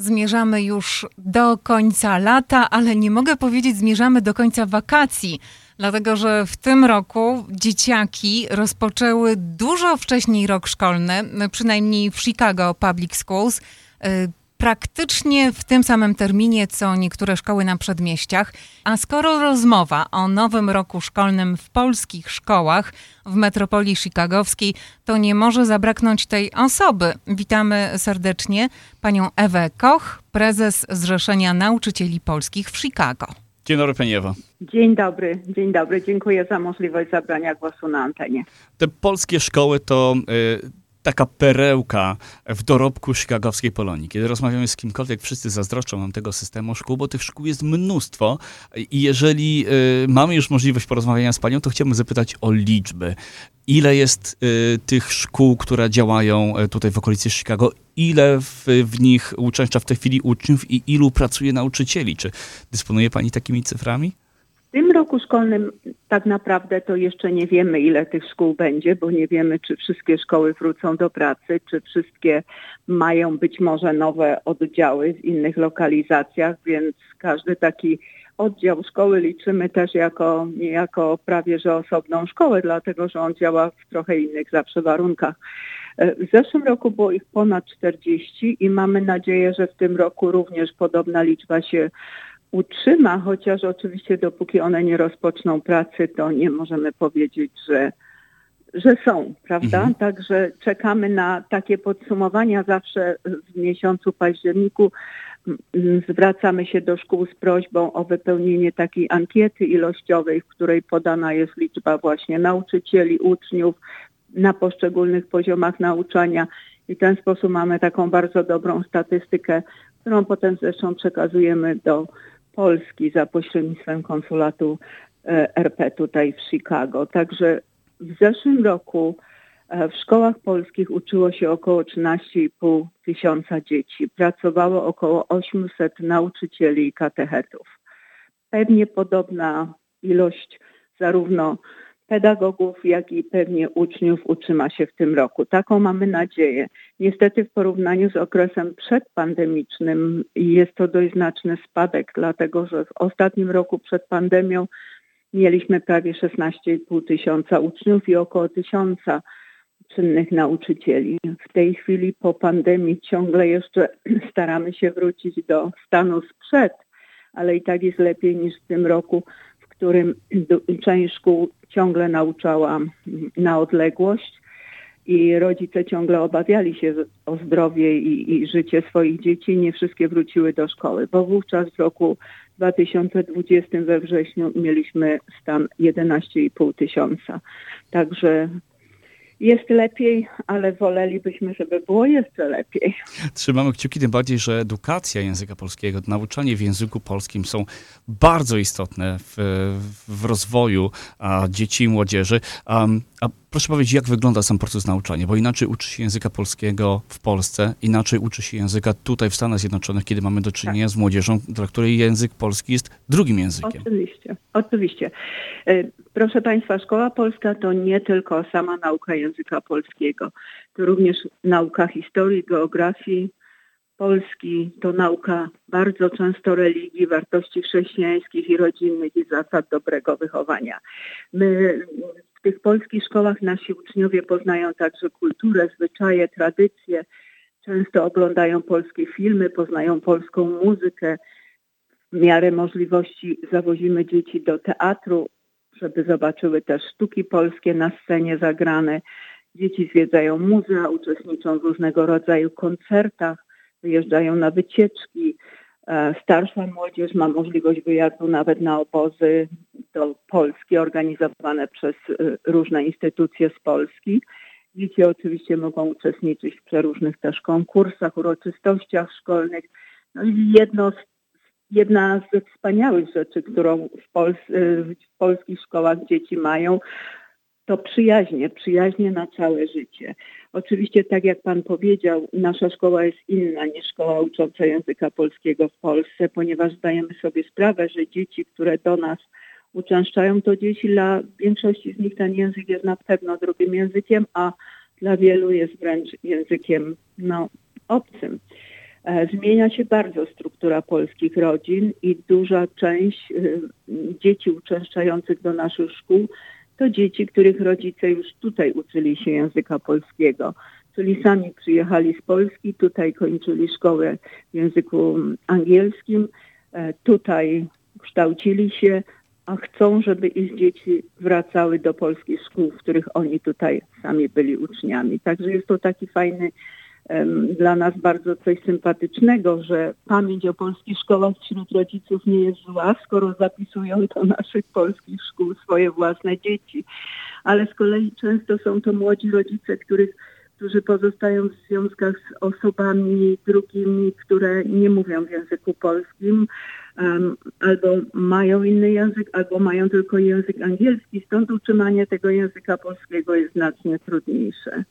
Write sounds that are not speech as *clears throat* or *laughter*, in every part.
Zmierzamy już do końca lata, ale nie mogę powiedzieć, zmierzamy do końca wakacji, dlatego że w tym roku dzieciaki rozpoczęły dużo wcześniej rok szkolny, przynajmniej w Chicago Public Schools. Praktycznie w tym samym terminie, co niektóre szkoły na przedmieściach. A skoro rozmowa o nowym roku szkolnym w polskich szkołach w metropolii chicagowskiej, to nie może zabraknąć tej osoby. Witamy serdecznie panią Ewę Koch, prezes Zrzeszenia Nauczycieli Polskich w Chicago. Dzień dobry Pani Ewa. Dzień dobry, dzień dobry. Dziękuję za możliwość zabrania głosu na antenie. Te polskie szkoły to y, taka perełka w dorobku chicagowskiej Polonii. Kiedy rozmawiamy z kimkolwiek, wszyscy zazdroszczą nam tego systemu szkół, bo tych szkół jest mnóstwo i jeżeli y, mamy już możliwość porozmawiania z panią, to chciałbym zapytać o liczby. Ile jest y, tych szkół, które działają y, tutaj w okolicy Chicago? Ile w, w nich uczęszcza w tej chwili uczniów i ilu pracuje nauczycieli? Czy dysponuje pani takimi cyframi? W tym roku szkolnym tak naprawdę to jeszcze nie wiemy, ile tych szkół będzie, bo nie wiemy, czy wszystkie szkoły wrócą do pracy, czy wszystkie mają być może nowe oddziały w innych lokalizacjach, więc każdy taki oddział szkoły liczymy też jako, jako prawie że osobną szkołę, dlatego że on działa w trochę innych zawsze warunkach. W zeszłym roku było ich ponad 40 i mamy nadzieję, że w tym roku również podobna liczba się utrzyma, chociaż oczywiście dopóki one nie rozpoczną pracy, to nie możemy powiedzieć, że, że są, prawda? Mhm. Także czekamy na takie podsumowania zawsze w miesiącu październiku. Zwracamy się do szkół z prośbą o wypełnienie takiej ankiety ilościowej, w której podana jest liczba właśnie nauczycieli, uczniów na poszczególnych poziomach nauczania i w ten sposób mamy taką bardzo dobrą statystykę, którą potem zresztą przekazujemy do Polski za pośrednictwem konsulatu e, RP tutaj w Chicago. Także w zeszłym roku e, w szkołach polskich uczyło się około 13,5 tysiąca dzieci. Pracowało około 800 nauczycieli i katechetów. Pewnie podobna ilość zarówno pedagogów, jak i pewnie uczniów utrzyma się w tym roku. Taką mamy nadzieję. Niestety w porównaniu z okresem przedpandemicznym jest to dość znaczny spadek, dlatego że w ostatnim roku przed pandemią mieliśmy prawie 16,5 tysiąca uczniów i około tysiąca czynnych nauczycieli. W tej chwili po pandemii ciągle jeszcze *clears throat* staramy się wrócić do stanu sprzed, ale i tak jest lepiej niż w tym roku, w którym *clears throat* część szkół ciągle nauczała na odległość i rodzice ciągle obawiali się o zdrowie i, i, życie swoich dzieci. Nie wszystkie wróciły do szkoły, bo wówczas w roku 2020 we wrześniu mieliśmy stan 11,5 tysiąca. Także jest lepiej, ale wolelibyśmy, żeby było jeszcze lepiej. Trzymamy kciuki, tym bardziej, że edukacja języka polskiego, nauczanie w języku polskim są bardzo istotne w, w rozwoju a, dzieci i młodzieży. Um, a proszę powiedzieć, jak wygląda sam proces nauczania? Bo inaczej uczy się języka polskiego w Polsce, inaczej uczy się języka tutaj w Stanach Zjednoczonych, kiedy mamy do czynienia tak. z młodzieżą, dla której język polski jest drugim językiem. Oczywiście, oczywiście. E, proszę Państwa, Szkoła Polska to nie tylko sama nauka języka polskiego, to również nauka historii, geografii, Polski to nauka bardzo często religii, wartości chrześcijańskich i rodzinnych i zasad dobrego wychowania. My w tych polskich szkołach nasi uczniowie poznają także kulturę, zwyczaje, tradycje, często oglądają polskie filmy, poznają polską muzykę. W miarę możliwości zawozimy dzieci do teatru, żeby zobaczyły też sztuki polskie na scenie zagrane. Dzieci zwiedzają muzea, uczestniczą w różnego rodzaju koncertach, wyjeżdżają na wycieczki. E, starsza młodzież ma możliwość wyjazdu nawet na obozy do Polski organizowane przez e, różne instytucje z Polski. Dzieci oczywiście mogą uczestniczyć w przeróżnych też konkursach, uroczystościach szkolnych. No i jedno z, jedna ze wspaniałych rzeczy, którą w, Pols w polskich szkołach dzieci mają, to przyjaźnie, przyjaźnie na całe życie. Oczywiście, tak jak Pan powiedział, nasza szkoła jest inna niż szkoła ucząca języka polskiego w Polsce, ponieważ zdajemy sobie sprawę, że dzieci, które do nas uczęszczają, to dzieci dla większości z nich ten język jest na pewno drugim językiem, a dla wielu jest wręcz językiem no, obcym. E, zmienia się bardzo struktura polskich rodzin i duża część y, dzieci uczęszczających do naszych szkół to dzieci, których rodzice już tutaj uczyli się języka polskiego. Czyli sami przyjechali z Polski, tutaj kończyli szkołę w języku angielskim, e, tutaj kształcili się, a chcą, żeby ich dzieci wracały do polskich szkół, w których oni tutaj sami byli uczniami. Także jest to taki fajny dla nas bardzo coś sympatycznego, że pamięć o polskich szkołach wśród rodziców nie jest zła, skoro zapisują do naszych polskich szkół swoje własne dzieci. Ale z kolei często są to młodzi rodzice, których którzy pozostają w związkach z osobami drugimi, które nie mówią w języku polskim, um, albo mają inny język, albo mają tylko język angielski. Stąd utrzymanie tego języka polskiego jest znacznie trudniejsze.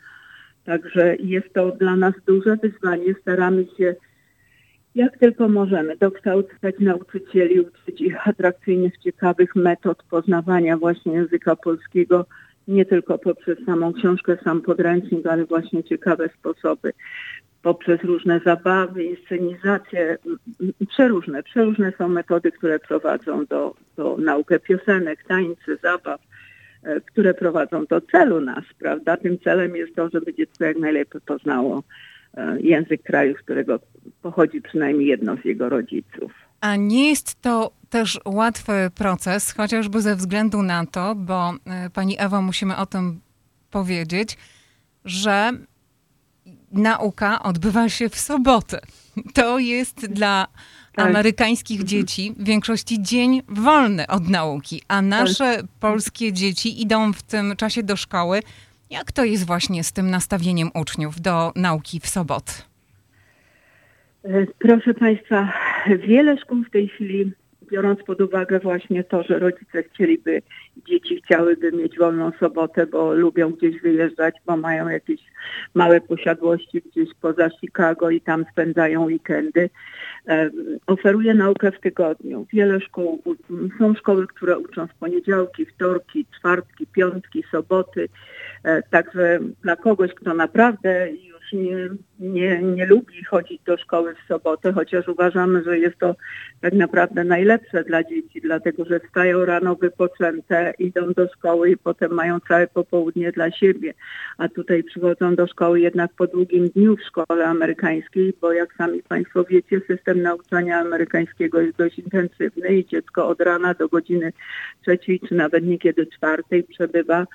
Także jest to dla nas duże wyzwanie. Staramy się jak tylko możemy dokształcać nauczycieli, uczyć ich atrakcyjnych, ciekawych metod poznawania właśnie języka polskiego, nie tylko poprzez samą książkę, sam podręcznik, ale właśnie ciekawe sposoby, poprzez różne zabawy, inscenizacje, przeróżne, przeróżne są metody, które prowadzą do, do naukę piosenek, tańcy, zabaw. E, które prowadzą do celu nas, prawda? Tym celem jest to, żeby dziecko jak najlepiej poznało e, język kraju, z którego pochodzi przynajmniej jedno z jego rodziców. A nie jest to też łatwy proces, chociażby ze względu na to, bo e, pani Ewa, musimy o tym powiedzieć, że nauka odbywa się w sobotę. To jest dla tak. amerykańskich dzieci w większości dzień wolny od nauki, a nasze polskie dzieci idą w tym czasie do szkoły. Jak to jest właśnie z tym nastawieniem uczniów do nauki w sobotę? E, proszę Państwa, wiele szkół w tej chwili biorąc pod uwagę właśnie to, że rodzice chcieliby, dzieci chciałyby mieć wolną sobotę, bo lubią gdzieś wyjeżdżać, bo mają jakieś małe posiadłości gdzieś poza Chicago i tam spędzają weekendy. Oferuje naukę w tygodniu. Wiele szkół, są szkoły, które uczą w poniedziałki, wtorki, czwartki, piątki, soboty. E, także dla kogoś, kto naprawdę już nie nie, nie lubi chodzić do szkoły w sobotę, chociaż uważamy, że jest to tak naprawdę najlepsze dla dzieci, dlatego że wstają rano wypoczęte, idą do szkoły i potem mają całe popołudnie dla siebie. A tutaj przychodzą do szkoły jednak po długim dniu w szkole amerykańskiej, bo jak sami Państwo wiecie, system nauczania amerykańskiego jest dość intensywny i dziecko od rana do godziny trzeciej, czy nawet niekiedy czwartej przebywa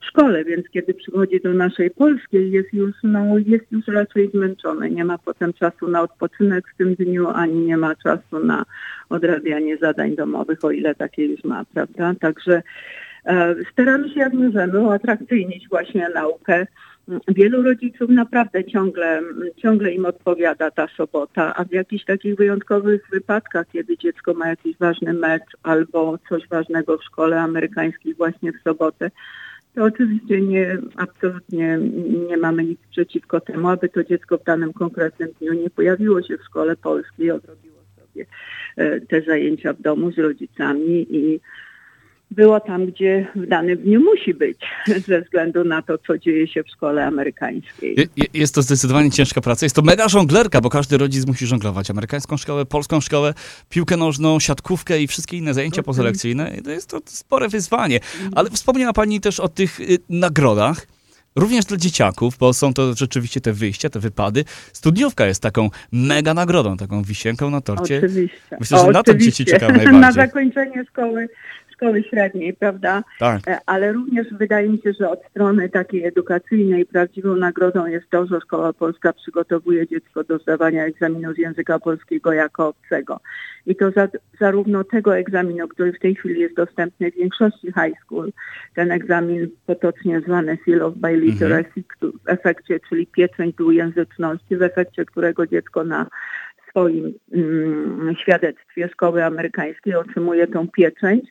w szkole, więc kiedy przychodzi do naszej polskiej jest już, no, jest już raczej zmęczony, nie ma potem czasu na odpoczynek w tym dniu, ani nie ma czasu na odrabianie zadań domowych, o ile takie już ma, prawda? Także e, staramy się jak możemy uatrakcyjnić właśnie naukę. Wielu rodziców naprawdę ciągle, ciągle im odpowiada ta sobota, a w jakichś takich wyjątkowych wypadkach, kiedy dziecko ma jakiś ważny mecz albo coś ważnego w szkole amerykańskiej właśnie w sobotę, to oczywiście nie, absolutnie nie mamy nic przeciwko temu, aby to dziecko w danym konkretnym dniu nie pojawiło się w szkole polskiej, odrobiło sobie e, te zajęcia w domu z rodzicami i było tam, gdzie w danym dniu musi być, *laughs* ze względu na to, co dzieje się w szkole amerykańskiej. Jest to zdecydowanie ciężka praca. Jest to mega żonglerka, bo każdy rodzic musi żonglować amerykańską szkołę, polską szkołę, piłkę nożną, siatkówkę i wszystkie inne zajęcia pozalekcyjne. To jest to spore wyzwanie. Ale wspomniała Pani też o tych y, nagrodach. Również dla dzieciaków, bo są to rzeczywiście te wyjścia, te wypady. Studniówka jest taką mega nagrodą, taką wisienką na torcie. Oczywiście. Myślę, że o, na to dzieci czekają *laughs* najbardziej. Na zakończenie szkoły szkoły średniej, prawda? Tak. E, ale również wydaje mi się, że od strony takiej edukacyjnej prawdziwą nagrodą jest to, że Szkoła Polska przygotowuje dziecko do zdawania egzaminu z języka polskiego jako obcego. I to za, zarówno tego egzaminu, który w tej chwili jest dostępny w większości high school, ten egzamin potocznie zwany Seal of Biliteracy, mhm. w efekcie, czyli pieczęć dwujęzyczności, w efekcie którego dziecko na swoim mm, świadectwie szkoły amerykańskiej otrzymuje tą pieczęć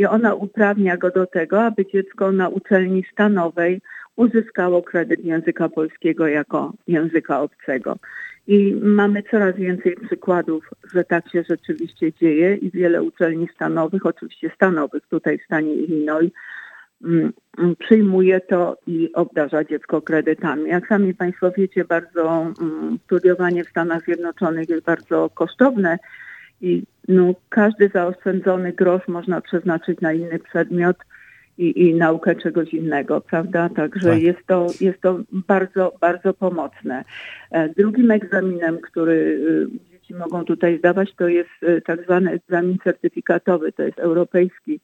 i ona uprawnia go do tego, aby dziecko na uczelni stanowej uzyskało kredyt języka polskiego jako języka obcego. I mamy coraz więcej przykładów, że tak się rzeczywiście dzieje i wiele uczelni stanowych, oczywiście stanowych tutaj w stanie Illinois, mm, przyjmuje to i obdarza dziecko kredytami. Jak sami Państwo wiecie, bardzo studiowanie w Stanach Zjednoczonych jest bardzo kosztowne i no, każdy zaoszczędzony grosz można przeznaczyć na inny przedmiot i, i naukę czegoś innego, prawda? Także tak. jest, to, jest to bardzo, bardzo pomocne. E, drugim egzaminem, który y, dzieci mogą tutaj zdawać, to jest y, tak zwany egzamin certyfikatowy, to jest europejski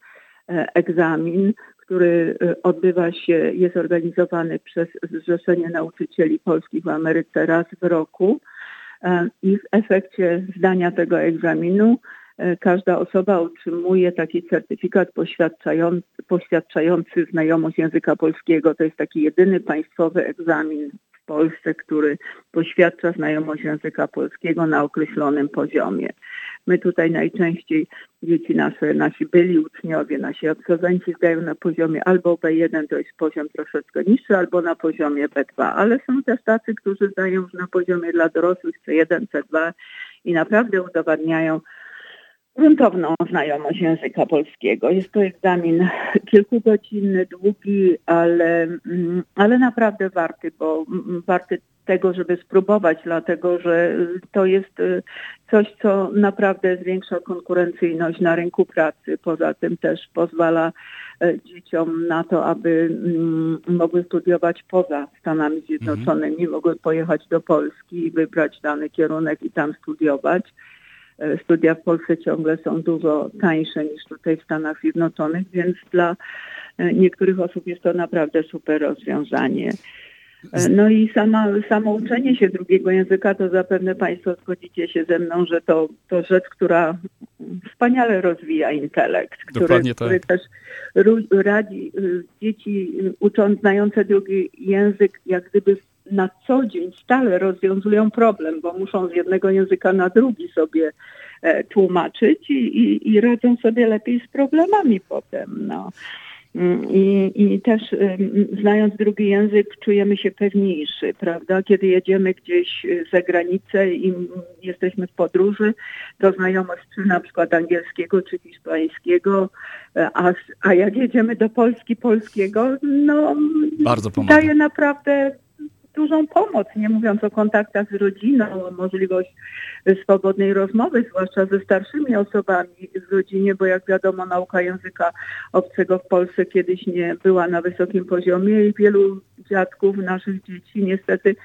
e, egzamin, który y, odbywa się, jest organizowany przez Zrzeszenie Nauczycieli Polskich w Ameryce raz w roku i w efekcie zdania tego egzaminu E, każda osoba otrzymuje taki certyfikat poświadczający, poświadczający znajomość języka polskiego. To jest taki jedyny państwowy egzamin w Polsce, który poświadcza znajomość języka polskiego na określonym poziomie. My tutaj najczęściej dzieci nasze, nasi byli uczniowie, nasi absolwenci zdają na poziomie albo B1, to jest poziom troszeczkę niższy, albo na poziomie B2, ale są też tacy, którzy zdają już na poziomie dla dorosłych C1, C2 i naprawdę udowadniają gruntowną znajomość języka polskiego. Jest to egzamin kilkugodzinny, długi, ale, mm, ale naprawdę warty, bo mm, warty tego, żeby spróbować, dlatego że to jest y, coś, co naprawdę zwiększa konkurencyjność na rynku pracy. Poza tym też pozwala y, dzieciom na to, aby mm, mogły studiować poza Stanami Zjednoczonymi, mhm. mogły pojechać do Polski i wybrać dany kierunek i tam studiować. E, studia w Polsce ciągle są dużo tańsze niż tutaj w Stanach Zjednoczonych, więc dla niektórych osób jest to naprawdę super rozwiązanie. E, no i sama, samo uczenie się drugiego języka, to zapewne Państwo zgodzicie się ze mną, że to, to rzecz, która wspaniale rozwija intelekt, który, tak. który też radzi dzieci ucząc znające drugi język, jak gdyby na co dzień stale rozwiązują problem, bo muszą z jednego języka na drugi sobie e, tłumaczyć i, i, i radzą sobie lepiej z problemami potem. No. Mm, I, I też znając drugi język czujemy się pewniejszy, prawda? Kiedy jedziemy gdzieś y, za granicę i jesteśmy w podróży, to znajomość czy na przykład angielskiego czy hiszpańskiego, e, a, a jak jedziemy do Polski polskiego, no Bardzo pomaga. daje naprawdę dużą pomoc, nie mówiąc o kontaktach z rodziną, o możliwość swobodnej rozmowy, zwłaszcza ze starszymi osobami w rodzinie, bo jak wiadomo nauka języka obcego w Polsce kiedyś nie była na wysokim poziomie i wielu dziadków naszych dzieci niestety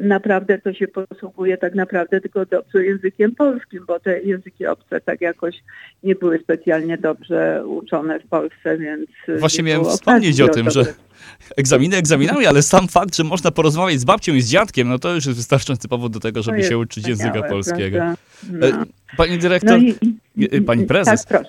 naprawdę to się posługuje tak naprawdę tylko dobrze językiem polskim, bo te języki obce tak jakoś nie były specjalnie dobrze uczone w Polsce, więc... Właśnie miałem wspomnieć o tym, że egzaminy egzaminami, ale sam fakt, że można porozmawiać z babcią i z dziadkiem, no to już jest wystarczający powód do tego, żeby się uczyć języka polskiego. E, no. Pani dyrektor, no i, e, pani prezes, tak,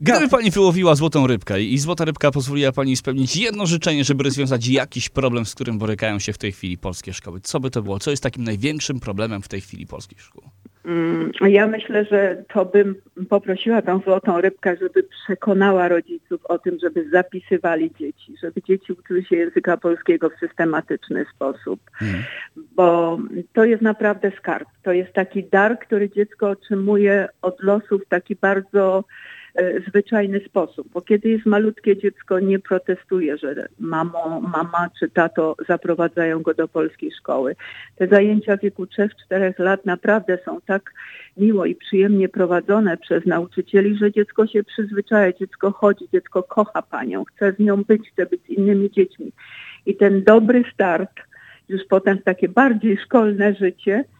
Gdyby pani wyłowiła złotą rybkę i złota rybka pozwoliła pani spełnić jedno życzenie, żeby rozwiązać jakiś problem, z którym borykają się w tej chwili polskie szkoły, co by to było? Co jest takim największym problemem w tej chwili polskich szkół? Mm, ja myślę, że to bym poprosiła tą złotą rybkę, żeby przekonała rodziców o tym, żeby zapisywali dzieci, żeby dzieci uczyły się języka polskiego w systematyczny sposób, hmm. bo to jest naprawdę skarb. To jest taki dar, który dziecko otrzymuje od losów taki bardzo zwyczajny sposób, bo kiedy jest malutkie dziecko nie protestuje, że mamo, mama czy tato zaprowadzają go do polskiej szkoły. Te zajęcia w wieku 3-4 lat naprawdę są tak miło i przyjemnie prowadzone przez nauczycieli, że dziecko się przyzwyczaja, dziecko chodzi, dziecko kocha panią, chce z nią być, chce być z innymi dziećmi. I ten dobry start już potem w takie bardziej szkolne życie E,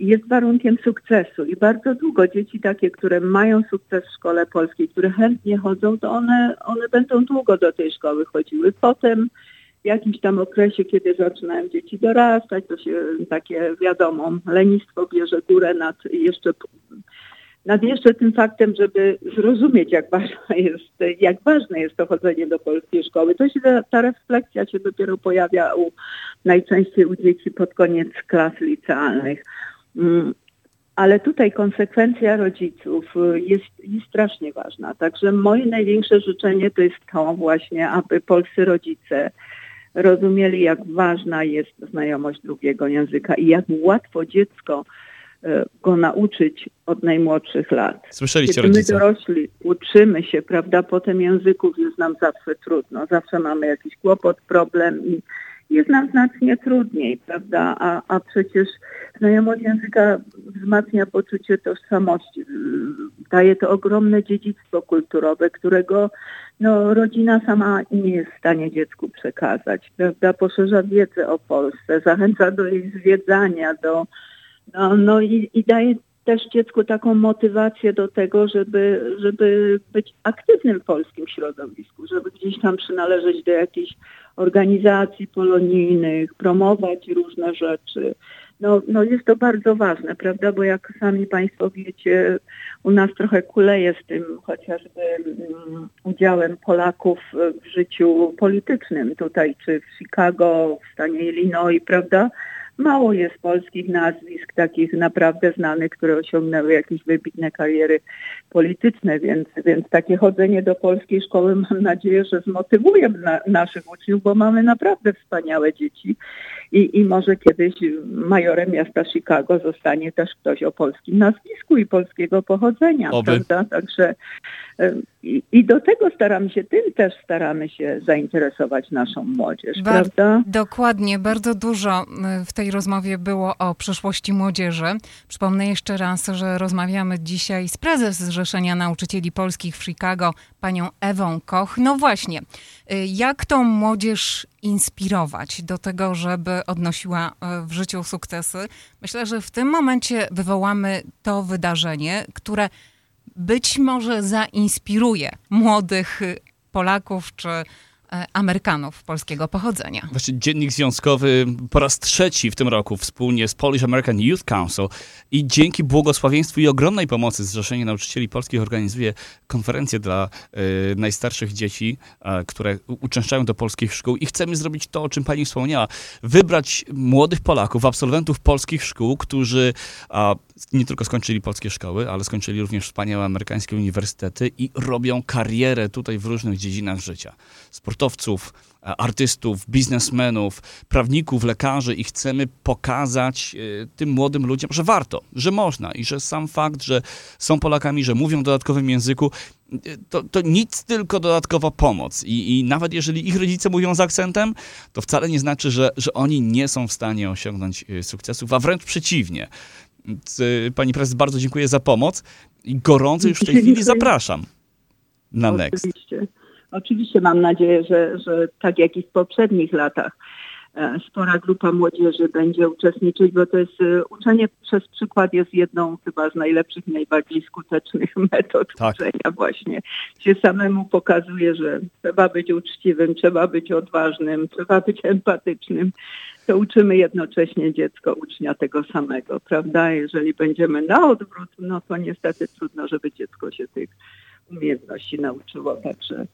jest warunkiem sukcesu i bardzo długo dzieci takie, które mają sukces w szkole polskiej, które chętnie chodzą, to one, one będą długo do tej szkoły chodziły. Potem w jakimś tam okresie, kiedy zaczynają dzieci dorastać, to się takie wiadomo, lenistwo bierze górę nad jeszcze nad jeszcze tym faktem, żeby zrozumieć, jak ważne jest, jak ważne jest to chodzenie do polskiej szkoły. To się, ta refleksja się dopiero pojawia u, najczęściej u dzieci pod koniec klas licealnych. Mm, ale tutaj konsekwencja rodziców jest, jest strasznie ważna. Także moje największe życzenie to jest to właśnie, aby polscy rodzice rozumieli, jak ważna jest znajomość drugiego języka i jak łatwo dziecko go nauczyć od najmłodszych lat. Słyszeliście Kiedy rodzice. my dorośli uczymy się, prawda, potem języków jest nam zawsze trudno, zawsze mamy jakiś kłopot, problem i jest nam znacznie trudniej, prawda, a, a przecież znajomość języka wzmacnia poczucie tożsamości, daje to ogromne dziedzictwo kulturowe, którego no, rodzina sama nie jest w stanie dziecku przekazać, prawda, poszerza wiedzę o Polsce, zachęca do jej zwiedzania, do, no, no i, i daje też dziecku taką motywację do tego, żeby, żeby być aktywnym w polskim środowisku, żeby gdzieś tam przynależeć do jakichś organizacji polonijnych, promować różne rzeczy. No, no jest to bardzo ważne, prawda, bo jak sami Państwo wiecie, u nas trochę kuleje z tym chociażby um, udziałem Polaków w życiu politycznym tutaj, czy w Chicago, w stanie Illinois, prawda, mało jest polskich nazwisk takich naprawdę znanych, które osiągnęły jakieś wybitne kariery polityczne, więc, więc takie chodzenie do polskiej szkoły mam nadzieję, że zmotywuje na, naszych uczniów, bo mamy naprawdę wspaniałe dzieci i, i może kiedyś majorem miasta Chicago zostanie też ktoś o polskim nazwisku i polskiego pochodzenia, Oby. prawda? Także i, i do tego staramy się, tym też staramy się zainteresować naszą młodzież, Bar- prawda? Dokładnie, bardzo dużo w tej rozmowie było o przyszłości młodzieży. Przypomnę jeszcze raz, że rozmawiamy dzisiaj z prezes Zrzeszenia Nauczycieli Polskich w Chicago, panią Ewą Koch. No właśnie, y, jak tą młodzież inspirować do tego, żeby odnosiła y, w życiu sukcesy? Myślę, że w tym momencie wywołamy to wydarzenie, które być może zainspiruje młodych Polaków czy e, Amerykanów polskiego pochodzenia. Właśnie Dziennik Związkowy po raz trzeci w tym roku wspólnie z Polish American Youth Council i dzięki błogosławieństwu i ogromnej pomocy Zrzeszenie Nauczycieli Polskich organizuje konferencję dla y, najstarszych dzieci, y, które uczęszczają do polskich szkół i chcemy zrobić to, o czym pani wspomniała, wybrać młodych Polaków, absolwentów polskich szkół, którzy a, nie tylko skończyli polskie szkoły, ale skończyli również wspaniałe amerykańskie uniwersytety i robią karierę tutaj w różnych dziedzinach życia. Sportowców, artystów, biznesmenów, prawników, lekarzy i chcemy pokazać y, tym młodym ludziom, że warto, że można i że sam fakt, że są Polakami, że mówią w dodatkowym języku, y, to, to nic tylko dodatkowa pomoc. I, I nawet jeżeli ich rodzice mówią z akcentem, to wcale nie znaczy, że, że oni nie są w stanie osiągnąć sukcesów, a wręcz przeciwnie. Pani prezes, bardzo dziękuję za pomoc i gorąco już w tej chwili zapraszam na Next. Oczywiście. Mam nadzieję, że, że tak jak i w poprzednich latach e, spora grupa młodzieży będzie uczestniczyć, bo to jest e, uczenie przez przykład jest jedną chyba z najlepszych, najbardziej skutecznych *laughs* metod Tak. uczenia właśnie. Się samemu pokazuje, że trzeba być uczciwym, trzeba być odważnym, trzeba być empatycznym. To uczymy jednocześnie dziecko, ucznia tego samego, prawda? Jeżeli będziemy na odwrót, no to niestety trudno, żeby dziecko się tych umiejętności nauczyło. Także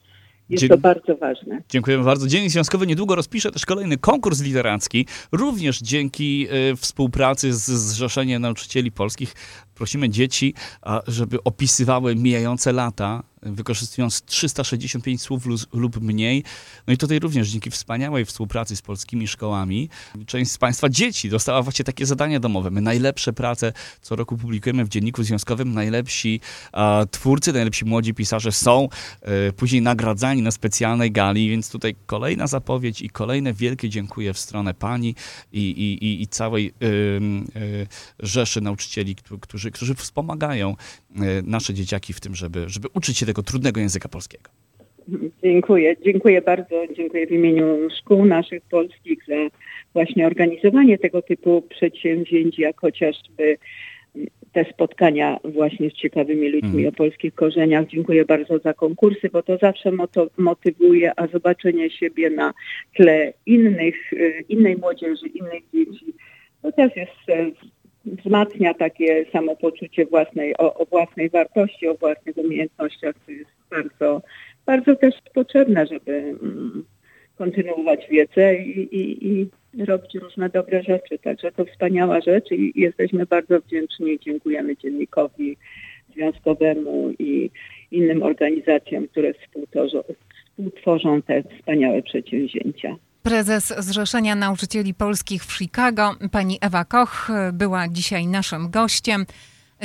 jest Dzie- to bardzo ważne. Dziękujemy bardzo. Dziennik Związkowy niedługo rozpisze też kolejny konkurs literacki, również dzięki y, współpracy z Zrzeszeniem Nauczycieli Polskich. Prosimy dzieci, żeby opisywały mijające lata, y, wykorzystując 365 słów lub mniej. No i tutaj również dzięki wspaniałej współpracy z polskimi szkołami, część z Państwa dzieci dostała właśnie takie zadania domowe. My najlepsze prace co roku publikujemy w Dzienniku Związkowym. Najlepsi twórcy, najlepsi młodzi pisarze są y, później nagradzani na specjalnej gali, więc tutaj kolejna zapowiedź i kolejne wielkie dziękuję w stronę pani i, i, i, i całej ym, y, rzeszy nauczycieli, któ- którzy, którzy wspomagają y, nasze dzieciaki w tym, żeby, żeby uczyć się tego trudnego języka polskiego. Dziękuję. Dziękuję bardzo. Dziękuję w imieniu szkół naszych polskich za właśnie organizowanie tego typu przedsięwzięć, jak chociażby te spotkania właśnie z ciekawymi ludźmi Mhm. o polskich korzeniach. Dziękuję bardzo za konkursy, bo to zawsze motywuje, a zobaczenie siebie na tle innych, y, innej młodzieży, innych dzieci, to też jest e, wzmacnia takie samopoczucie własnej, o, o własnej wartości, o własnych umiejętnościach, co jest bardzo, bardzo też potrzebne, żeby mm, kontynuować wiedzę i, i, i robić różne dobre rzeczy. Także to wspaniała rzecz i jesteśmy bardzo wdzięczni dziękujemy Dziennikowi Związkowemu i innym organizacjom, które współtworzą te wspaniałe przedsięwzięcia. Prezes Zrzeszenia Nauczycieli Polskich w Chicago, pani Ewa Koch, była dzisiaj naszym gościem.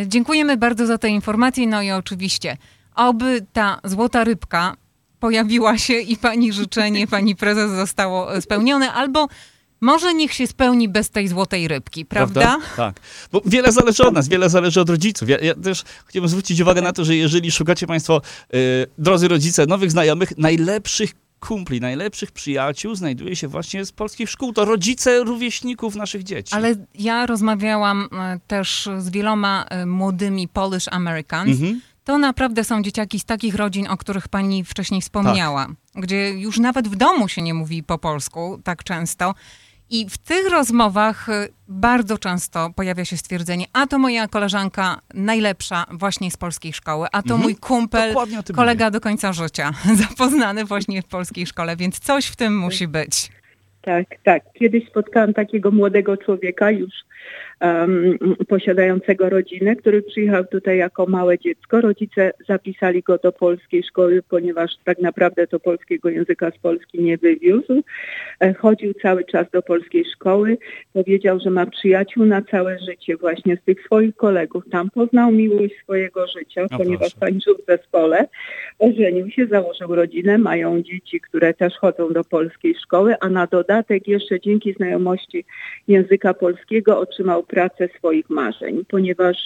Dziękujemy bardzo za te informacje. No i oczywiście, oby ta złota rybka pojawiła się i pani życzenie, *laughs* pani prezes zostało spełnione, albo może niech się spełni bez tej złotej rybki, prawda? prawda? Tak. Bo wiele zależy od nas, wiele zależy od rodziców. Ja, ja też chciałbym zwrócić uwagę na to, że jeżeli szukacie Państwo, yy, drodzy rodzice, nowych znajomych, najlepszych kumpli, najlepszych przyjaciół znajduje się właśnie z polskich szkół. To rodzice rówieśników naszych dzieci. Ale ja rozmawiałam e, też z wieloma e, młodymi Polish Americans. Mhm. To naprawdę są dzieciaki z takich rodzin, o których pani wcześniej wspomniała, tak. gdzie już nawet w domu się nie mówi po polsku tak często. I w tych rozmowach y, bardzo często pojawia się stwierdzenie, a to moja koleżanka najlepsza właśnie z polskiej szkoły, a to mhm. mój kumpel, kolega mówię. do końca życia, *laughs* zapoznany właśnie w polskiej szkole, więc coś w tym musi być. Tak, tak. Kiedyś spotkałam takiego młodego człowieka, już um, posiadającego rodzinę, który przyjechał tutaj jako małe dziecko. Rodzice zapisali go do polskiej szkoły, ponieważ tak naprawdę to polskiego języka z Polski nie wywiózł. E, chodził cały czas do polskiej szkoły. Powiedział, że ma przyjaciół na całe życie właśnie z tych swoich kolegów. Tam poznał miłość swojego życia, no ponieważ tańczył w zespole. Ożenił się, założył rodzinę, mają dzieci, które też chodzą do polskiej szkoły, a na dodatek jeszcze dzięki znajomości języka polskiego otrzymał pracę swoich marzeń, ponieważ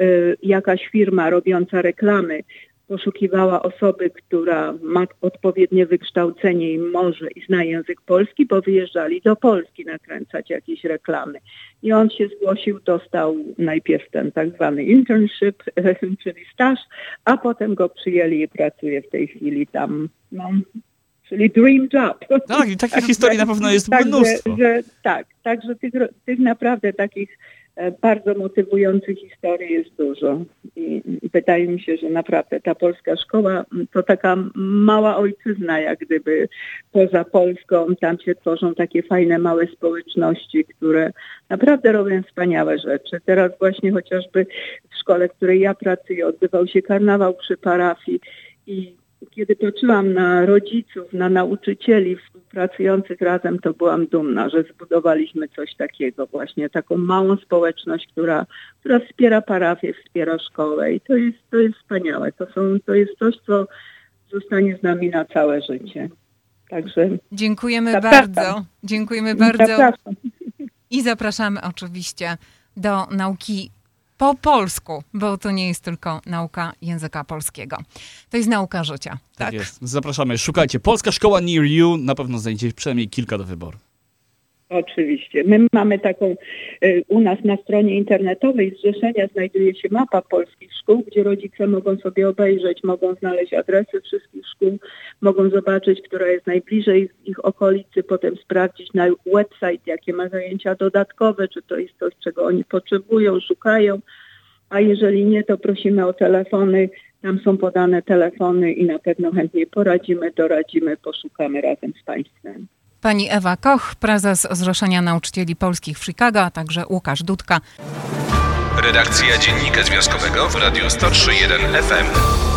y, jakaś firma robiąca reklamy poszukiwała osoby, która ma odpowiednie wykształcenie i może i zna język polski, bo wyjeżdżali do Polski nakręcać jakieś reklamy. I on się zgłosił, dostał najpierw ten tak zwany internship, *laughs* czyli staż, a potem go przyjęli i pracuje w tej chwili tam. No, czyli dream job. Tak, i takich historii na pewno jest tak, mnóstwo. Że, że, tak, także tych, tych naprawdę takich e, bardzo motywujących historii jest dużo. I wydaje mi się, że naprawdę ta polska szkoła to taka mała ojczyzna, jak gdyby poza Polską. Tam się tworzą takie fajne małe społeczności, które naprawdę robią wspaniałe rzeczy. Teraz właśnie chociażby w szkole, w której ja pracuję, odbywał się karnawał przy parafii i kiedy patrzyłam na rodziców, na nauczycieli współpracujących razem, to byłam dumna, że zbudowaliśmy coś takiego właśnie, taką małą społeczność, która, która wspiera parafię, wspiera szkołę i to jest, to jest wspaniałe. To, są, to jest coś, co zostanie z nami na całe życie. Także Dziękujemy zapraszam. bardzo. Dziękujemy bardzo. Zapraszam. I zapraszamy oczywiście do nauki po polsku, bo to nie jest tylko nauka języka polskiego. To jest nauka życia. Tak, tak jest. Zapraszamy. Szukajcie. Polska Szkoła Near You. Na pewno znajdziecie przynajmniej kilka do wyboru. Oczywiście. My mamy taką, y, u nas na stronie internetowej zrzeszenia znajduje się mapa polskich szkół, gdzie rodzice mogą sobie obejrzeć, mogą znaleźć adresy wszystkich szkół, mogą zobaczyć, która jest najbliżej ich okolicy, potem sprawdzić na website, jakie ma zajęcia dodatkowe, czy to jest coś, czego oni potrzebują, szukają. A jeżeli nie, to prosimy o telefony. Tam są podane telefony i na pewno chętnie poradzimy, doradzimy, poszukamy razem z Państwem. Pani Ewa Koch, prezes Zrzeszenia Nauczycieli Polskich w Chicago, a także Łukasz Dudka. Redakcja Dziennika Związkowego w Radiu 103.1 FM.